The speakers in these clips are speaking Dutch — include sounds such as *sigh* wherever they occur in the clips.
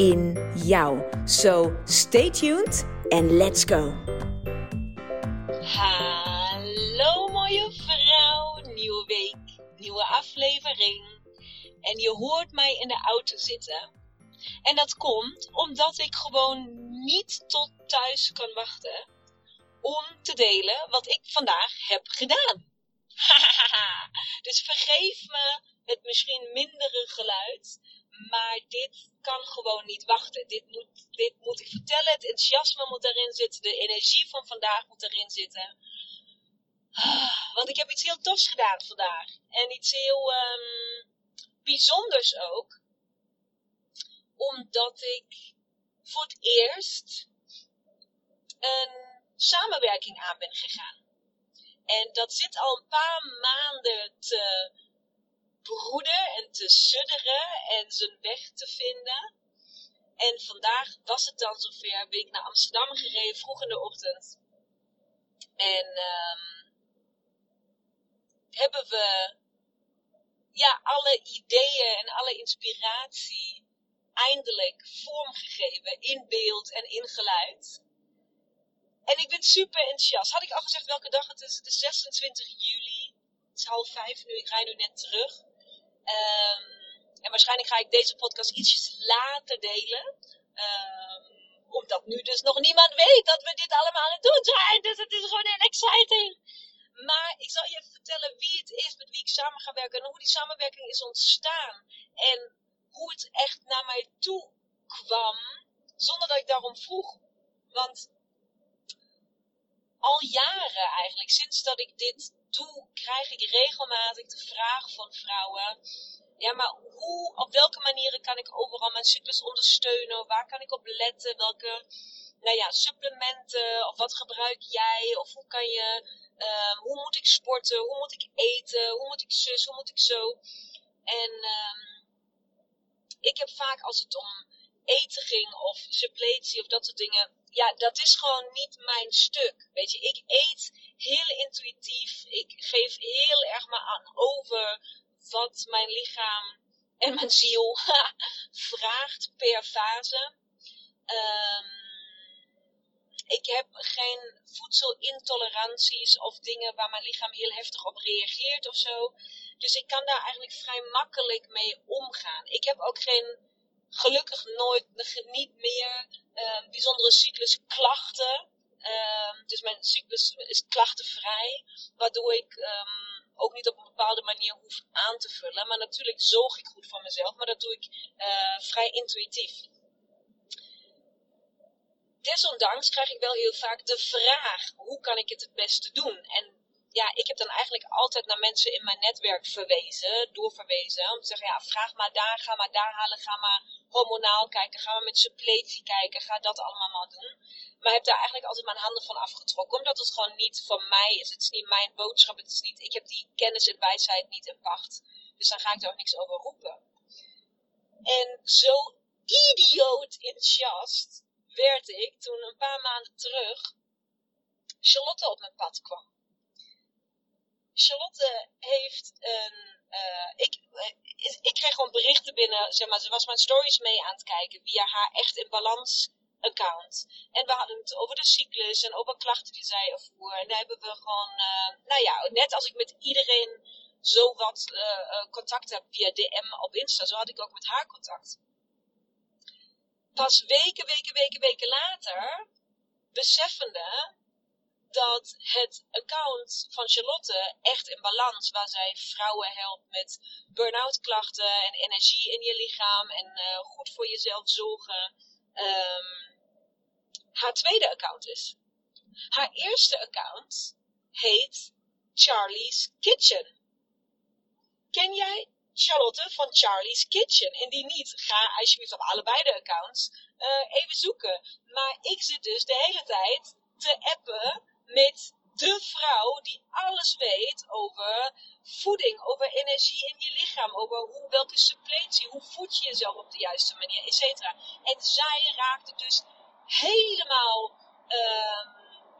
in jou. So stay tuned and let's go. Hallo mooie vrouw, nieuwe week, nieuwe aflevering. En je hoort mij in de auto zitten. En dat komt omdat ik gewoon niet tot thuis kan wachten om te delen wat ik vandaag heb gedaan. *laughs* dus vergeef me het misschien mindere geluid, maar dit kan gewoon niet wachten. Dit moet, dit moet ik vertellen, het enthousiasme moet erin zitten, de energie van vandaag moet erin zitten. Want ik heb iets heel tofs gedaan vandaag. En iets heel um, bijzonders ook. Omdat ik voor het eerst een samenwerking aan ben gegaan. En dat zit al een paar maanden te broeden en te sudderen en zijn weg te vinden. En vandaag was het dan zover, ben ik naar Amsterdam gereden, vroeg in de ochtend. En um, hebben we ja, alle ideeën en alle inspiratie eindelijk vormgegeven in beeld en in geluid. En ik ben super enthousiast. Had ik al gezegd welke dag het is? Het is 26 juli. Het is half vijf nu. Ik rij nu net terug. Um, en waarschijnlijk ga ik deze podcast ietsjes later delen. Um, omdat nu dus nog niemand weet dat we dit allemaal aan het doen zijn. Dus het is gewoon heel exciting. Maar ik zal je even vertellen wie het is met wie ik samen ga werken. En hoe die samenwerking is ontstaan. En hoe het echt naar mij toe kwam. Zonder dat ik daarom vroeg. Want al jaren eigenlijk, sinds dat ik dit doe, krijg ik regelmatig de vraag van vrouwen. Ja, maar hoe, op welke manieren kan ik overal mijn cyclus ondersteunen? Waar kan ik op letten? Welke, nou ja, supplementen? Of wat gebruik jij? Of hoe kan je, um, hoe moet ik sporten? Hoe moet ik eten? Hoe moet ik zus? Hoe moet ik zo? En um, ik heb vaak als het om eten ging of suppletie of dat soort dingen. Ja, dat is gewoon niet mijn stuk. Weet je, ik eet heel intuïtief. Ik geef heel erg me aan over wat mijn lichaam en mijn ziel *laughs* vraagt per fase. Um, ik heb geen voedselintoleranties of dingen waar mijn lichaam heel heftig op reageert of zo. Dus ik kan daar eigenlijk vrij makkelijk mee omgaan. Ik heb ook geen gelukkig nooit, niet meer uh, bijzondere cyclusklachten. Uh, dus mijn cyclus is klachtenvrij, waardoor ik um, ook niet op een bepaalde manier hoef aan te vullen. Maar natuurlijk zorg ik goed voor mezelf, maar dat doe ik uh, vrij intuïtief. Desondanks krijg ik wel heel vaak de vraag: hoe kan ik het het beste doen? En dan eigenlijk altijd naar mensen in mijn netwerk verwezen, doorverwezen. Om te zeggen, ja, vraag maar daar, ga maar daar halen, ga maar hormonaal kijken, ga maar met suppletie kijken, ga dat allemaal maar doen. Maar heb daar eigenlijk altijd mijn handen van afgetrokken, omdat het gewoon niet van mij is. Het is niet mijn boodschap, het is niet, ik heb die kennis en wijsheid niet in pacht. Dus dan ga ik daar ook niks over roepen. En zo idioot enthousiast werd ik toen een paar maanden terug Charlotte op mijn pad kwam. Charlotte heeft een. Uh, ik, uh, ik kreeg gewoon berichten binnen, zeg maar, ze was mijn stories mee aan het kijken via haar echt in balans account. En we hadden het over de cyclus en over klachten die zij ervoer. En daar hebben we gewoon, uh, nou ja, net als ik met iedereen zo wat contact heb via DM op Insta, zo had ik ook met haar contact. Pas weken, weken, weken, weken later, beseffende dat het account van Charlotte echt in balans, waar zij vrouwen helpt met burn-out klachten en energie in je lichaam en uh, goed voor jezelf zorgen, um, haar tweede account is. Haar eerste account heet Charlie's Kitchen. Ken jij Charlotte van Charlie's Kitchen. Indien niet, ga alsjeblieft op allebei de accounts uh, even zoeken. Maar ik zit dus de hele tijd te appen met de vrouw die alles weet over voeding, over energie in je lichaam, over hoe, welke suppletie, hoe voed je jezelf op de juiste manier, etc. En zij raakte dus helemaal uh,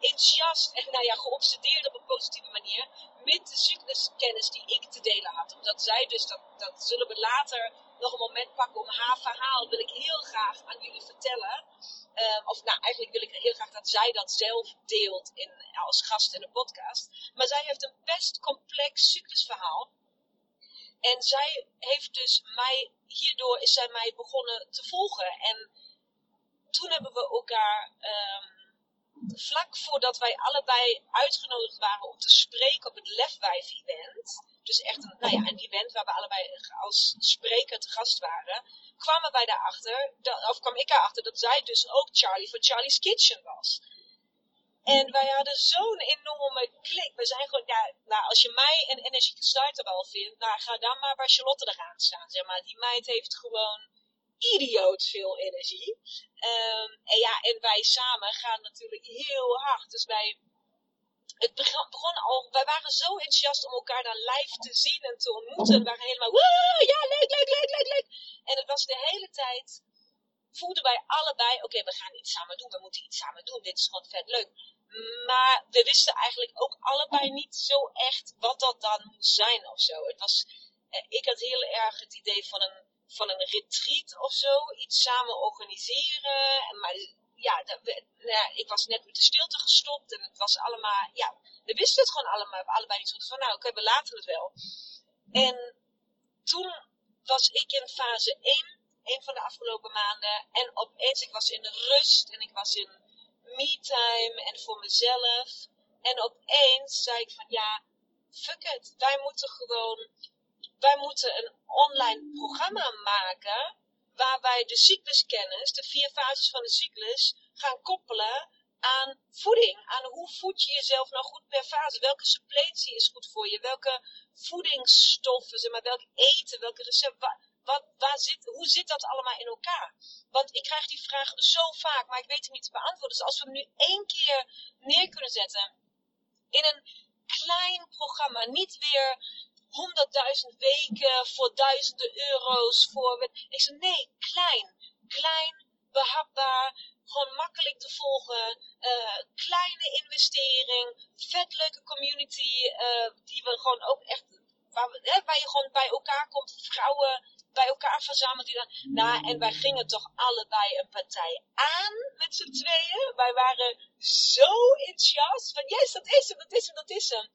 enthousiast en nou ja, geobsedeerd op een positieve manier met de cycluskennis die ik te delen had. Omdat zij dus, dat, dat zullen we later nog een moment pakken om haar verhaal, wil ik heel graag aan jullie vertellen. Ehm, of nou, eigenlijk wil ik heel graag dat zij dat zelf deelt in, als gast in de podcast. Maar zij heeft een best complex cyclusverhaal. En zij heeft dus mij, hierdoor is zij mij begonnen te volgen. En toen hebben we elkaar, um, vlak voordat wij allebei uitgenodigd waren om te spreken op het Lefwijf event. Dus echt een, nou ja, een event waar we allebei als spreker te gast waren kwamen wij daarachter, of kwam ik erachter dat zij dus ook Charlie van Charlie's Kitchen was. En wij hadden zo'n enorme klik. We zijn gewoon, ja, nou, als je mij een energieke starter wel vindt, nou, ga dan maar bij Charlotte eraan staan. Zeg maar. Die meid heeft gewoon idioot veel energie. Um, en ja, en wij samen gaan natuurlijk heel hard. Dus wij het begon al, wij waren zo enthousiast om elkaar dan live te zien en te ontmoeten. We waren helemaal, ja, leuk, leuk, leuk, leuk, leuk. En het was de hele tijd, voelden wij allebei, oké, we gaan iets samen doen, we moeten iets samen doen, dit is gewoon vet leuk. Maar we wisten eigenlijk ook allebei niet zo echt wat dat dan moest zijn of zo. Het was, eh, ik had heel erg het idee van een, van een retreat of zo, iets samen organiseren. Maar ja, nou ik was net met de stilte gestopt en het was allemaal, ja, we wisten het gewoon allemaal, allebei niet zo van, nou oké, we laten het wel. En toen was ik in fase 1, een van de afgelopen maanden, en opeens, ik was in rust en ik was in me-time en voor mezelf. En opeens zei ik van, ja, fuck it, wij moeten gewoon, wij moeten een online programma maken waar wij de cycluskennis, de vier fases van de cyclus, gaan koppelen aan voeding. Aan hoe voed je jezelf nou goed per fase? Welke suppletie is goed voor je? Welke voedingsstoffen, zeg maar, welk eten, welke recept, wat, waar zit, hoe zit dat allemaal in elkaar? Want ik krijg die vraag zo vaak, maar ik weet hem niet te beantwoorden. Dus als we hem nu één keer neer kunnen zetten in een klein programma, niet weer honderdduizend weken voor duizenden euro's. Voor, ik zei, nee, klein. Klein, behapbaar, gewoon makkelijk te volgen. Uh, kleine investering, vet leuke community, uh, die we gewoon ook echt, waar, we, hè, waar je gewoon bij elkaar komt, vrouwen bij elkaar verzamelt. Die dan, nou, en wij gingen toch allebei een partij aan met z'n tweeën. Wij waren zo enthousiast van, yes, dat is hem, dat is hem, dat is hem.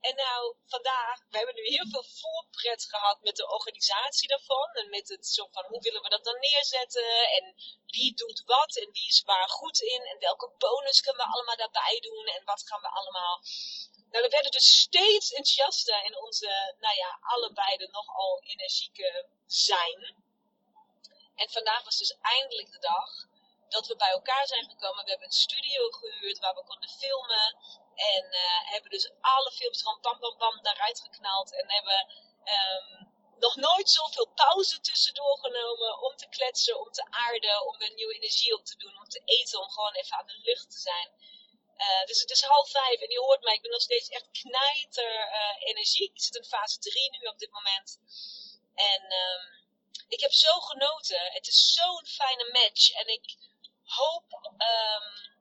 En nou, vandaag, we hebben nu heel veel voorpret gehad met de organisatie daarvan. En met het zo van, hoe willen we dat dan neerzetten? En wie doet wat? En wie is waar goed in? En welke bonus kunnen we allemaal daarbij doen? En wat gaan we allemaal... Nou, we werden dus steeds enthousiaster in onze, nou ja, allebei de nogal energieke zijn. En vandaag was dus eindelijk de dag dat we bij elkaar zijn gekomen. We hebben een studio gehuurd waar we konden filmen. En uh, hebben dus alle films gewoon bam bam bam daaruit geknald. En hebben um, nog nooit zoveel pauze tussendoor genomen om te kletsen, om te aarden, om weer nieuwe energie op te doen, om te eten, om gewoon even aan de lucht te zijn. Uh, dus het is half vijf en je hoort mij, ik ben nog steeds echt knijter uh, energie. Ik zit in fase 3 nu op dit moment. En um, ik heb zo genoten. Het is zo'n fijne match. En ik hoop um,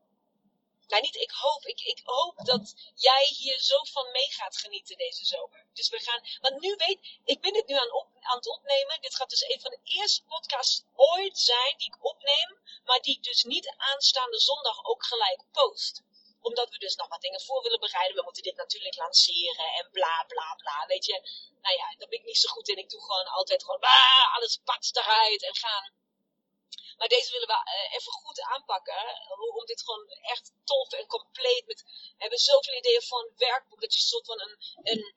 nou niet ik hoop, ik, ik hoop dat jij hier zo van mee gaat genieten deze zomer. Dus we gaan, want nu weet, ik ben het nu aan, op, aan het opnemen. Dit gaat dus een van de eerste podcasts ooit zijn die ik opneem, maar die ik dus niet aanstaande zondag ook gelijk post omdat we dus nog wat dingen voor willen bereiden. We moeten dit natuurlijk lanceren en bla bla bla. Weet je, nou ja, daar ben ik niet zo goed in. Ik doe gewoon altijd gewoon, alles pats eruit en gaan. Maar deze willen we uh, even goed aanpakken. Om dit gewoon echt tof en compleet met. We hebben zoveel ideeën van een werkboek. Dat je soort van een, een,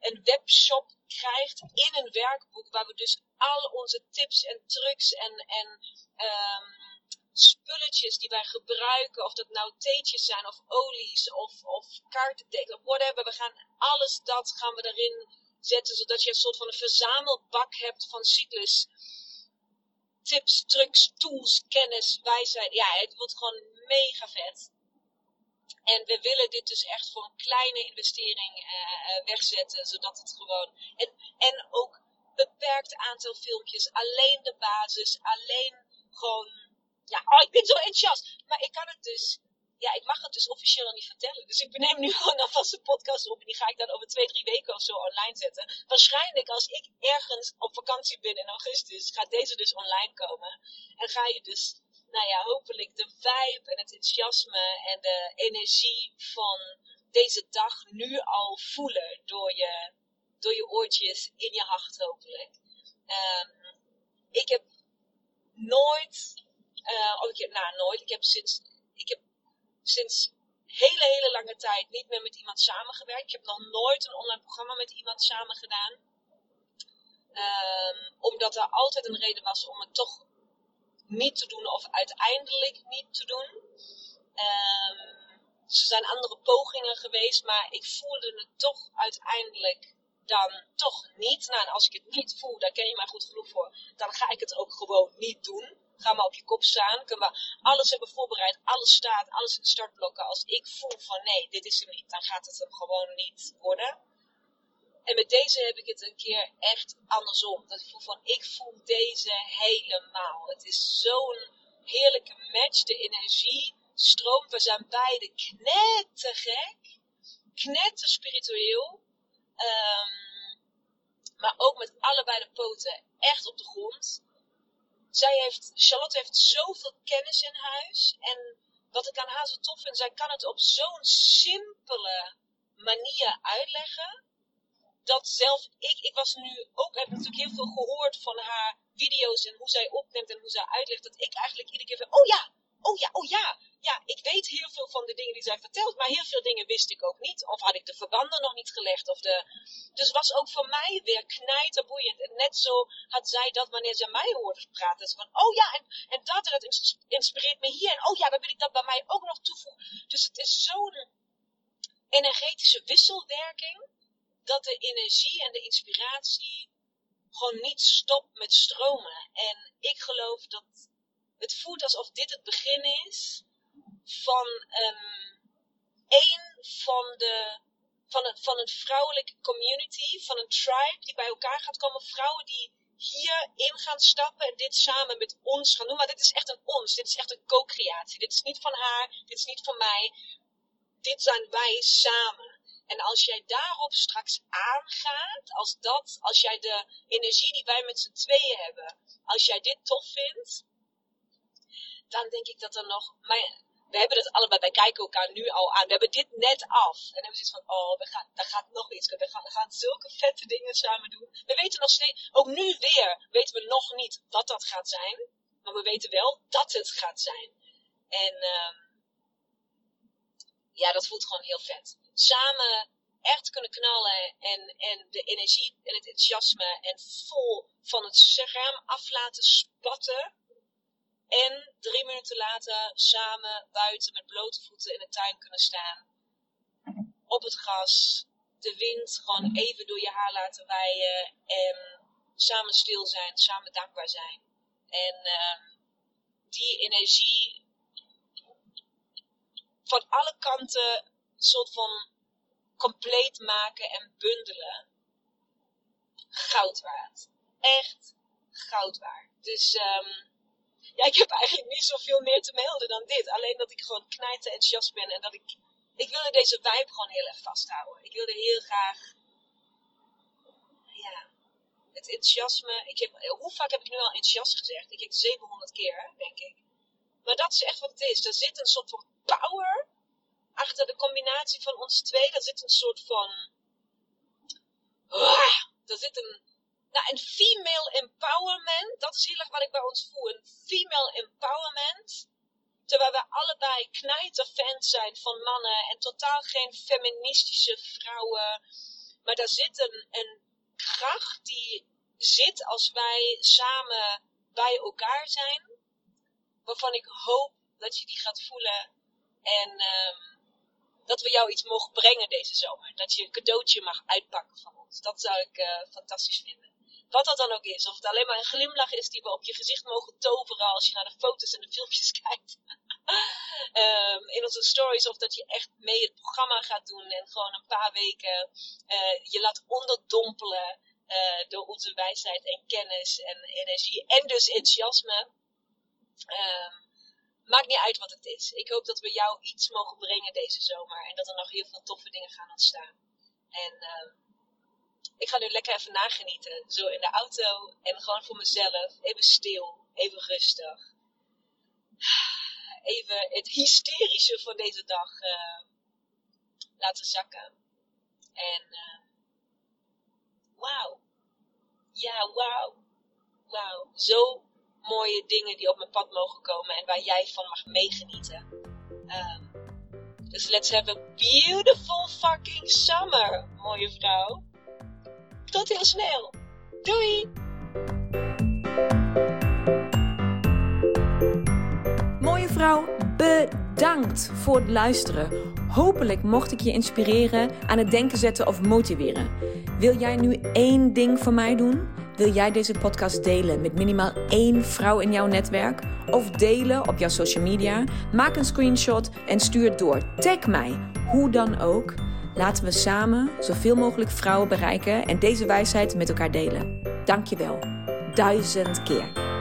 een webshop krijgt in een werkboek. Waar we dus al onze tips en trucs en, en um, spulletjes die wij gebruiken. Of dat nou theetjes zijn of olies of, of kaartentekenen of whatever. We gaan alles dat gaan we erin zetten, zodat je een soort van een verzamelbak hebt van cyclus. Tips, trucs, tools, kennis, wijsheid. Ja, het wordt gewoon mega vet. En we willen dit dus echt voor een kleine investering uh, wegzetten, zodat het gewoon. En, en ook beperkt aantal filmpjes, alleen de basis, alleen gewoon. Ja, oh, ik ben zo enthousiast. Maar ik kan het dus ja, ik mag het dus officieel nog niet vertellen. Dus ik neem nu *laughs* gewoon alvast een podcast op. En die ga ik dan over twee, drie weken of zo online zetten. Waarschijnlijk als ik ergens op vakantie ben in augustus, gaat deze dus online komen. En ga je dus, nou ja, hopelijk de vibe en het enthousiasme en de energie van deze dag nu al voelen door je, door je oortjes in je hart hopelijk. Um, ik heb nooit, uh, of ik heb, nou nooit, ik heb sinds, sinds hele, hele lange tijd niet meer met iemand samengewerkt. Ik heb nog nooit een online programma met iemand samen gedaan. Um, omdat er altijd een reden was om het toch niet te doen of uiteindelijk niet te doen. Um, er zijn andere pogingen geweest, maar ik voelde het toch uiteindelijk dan toch niet. Nou, als ik het niet voel, daar ken je mij goed genoeg voor, dan ga ik het ook gewoon niet doen. Ga maar op je kop staan. Kunnen we alles hebben voorbereid. Alles staat. Alles in de startblokken. Als ik voel van nee, dit is hem niet. Dan gaat het hem gewoon niet worden. En met deze heb ik het een keer echt andersom. Dat ik voel van ik voel deze helemaal. Het is zo'n heerlijke match. De energie stroomt. We zijn beide knettergek. Knetter spiritueel. Um, maar ook met allebei de poten echt op de grond zij heeft, Charlotte heeft zoveel kennis in huis. En wat ik aan haar zo tof vind, zij kan het op zo'n simpele manier uitleggen. Dat zelf ik, ik was nu ook, heb natuurlijk heel veel gehoord van haar video's en hoe zij opneemt en hoe zij uitlegt. Dat ik eigenlijk iedere keer van, oh ja, oh ja, oh ja. Ja, ik weet heel veel van de dingen die zij vertelt, maar heel veel dingen wist ik ook niet. Of had ik de verbanden nog niet gelegd. Of de... Dus was ook voor mij weer knijterboeiend. En net zo had zij dat wanneer ze mij hoorde praten. Van, oh ja, en, en dat, en dat inspireert me hier. En oh ja, dan wil ik dat bij mij ook nog toevoegen. Dus het is zo'n energetische wisselwerking. Dat de energie en de inspiratie gewoon niet stopt met stromen. En ik geloof dat het voelt alsof dit het begin is van um, een van de van een, van een vrouwelijke community, van een tribe die bij elkaar gaat komen. Vrouwen die hierin gaan stappen en dit samen met ons gaan doen. Maar dit is echt een ons, dit is echt een co-creatie. Dit is niet van haar, dit is niet van mij. Dit zijn wij samen. En als jij daarop straks aangaat, als dat, als jij de energie die wij met z'n tweeën hebben, als jij dit tof vindt, dan denk ik dat er nog. Maar we hebben het allebei, wij kijken elkaar nu al aan. We hebben dit net af. En dan hebben we zoiets van, oh, we gaan, daar gaat nog iets. We gaan, we gaan zulke vette dingen samen doen. We weten nog steeds, ook nu weer, weten we nog niet wat dat gaat zijn. Maar we weten wel dat het gaat zijn. En um, ja, dat voelt gewoon heel vet. Samen echt kunnen knallen en, en de energie en het enthousiasme en vol van het scherm af laten spatten en drie minuten later samen buiten met blote voeten in de tuin kunnen staan. Op het gras. De wind gewoon even door je haar laten waaien. En samen stil zijn, samen dankbaar zijn. En uh, die energie van alle kanten soort van compleet maken en bundelen. Goud waard. Echt goud waard. Dus um, ja, ik heb eigenlijk niet zoveel meer te melden dan dit. Alleen dat ik gewoon knijten enthousiast ben en dat ik, ik wilde deze vibe gewoon heel erg vasthouden. Ik wilde heel graag, ja, het enthousiasme. Ik heb, hoe vaak heb ik nu al enthousiast gezegd? Ik heb 700 keer, denk ik. Maar dat is echt wat het is. Er zit een soort van power achter de combinatie van ons twee. Er zit een soort van, ah, er zit een, nou, een female empowerment, dat is heel erg wat ik bij ons voel. Een female empowerment. Terwijl we allebei knijterfans zijn van mannen en totaal geen feministische vrouwen. Maar daar zit een, kracht die zit als wij samen bij elkaar zijn. Waarvan ik hoop dat je die gaat voelen. En um, dat we jou iets mogen brengen deze zomer. Dat je een cadeautje mag uitpakken van ons. Dat zou ik uh, fantastisch vinden. Wat dat dan ook is. Of het alleen maar een glimlach is die we op je gezicht mogen toveren als je naar de foto's en de filmpjes *laughs* kijkt. um, in onze stories. Of dat je echt mee het programma gaat doen en gewoon een paar weken uh, je laat onderdompelen uh, door onze wijsheid en kennis en energie. En dus enthousiasme. Um, maakt niet uit wat het is. Ik hoop dat we jou iets mogen brengen deze zomer. En dat er nog heel veel toffe dingen gaan ontstaan. En uh, ik ga nu lekker even nagenieten. Zo in de auto. En gewoon voor mezelf. Even stil. Even rustig. Even het hysterische van deze dag uh, laten zakken. En uh, wauw. Ja, wauw. Wauw. Zo mooie dingen die op mijn pad mogen komen en waar jij van mag meegenieten. Um, dus let's have a beautiful fucking summer, mooie vrouw. Tot heel snel. Doei! Mooie vrouw, bedankt voor het luisteren. Hopelijk mocht ik je inspireren, aan het denken zetten of motiveren. Wil jij nu één ding voor mij doen? Wil jij deze podcast delen met minimaal één vrouw in jouw netwerk? Of delen op jouw social media? Maak een screenshot en stuur het door. Tag mij, hoe dan ook. Laten we samen zoveel mogelijk vrouwen bereiken en deze wijsheid met elkaar delen. Dankjewel. Duizend keer.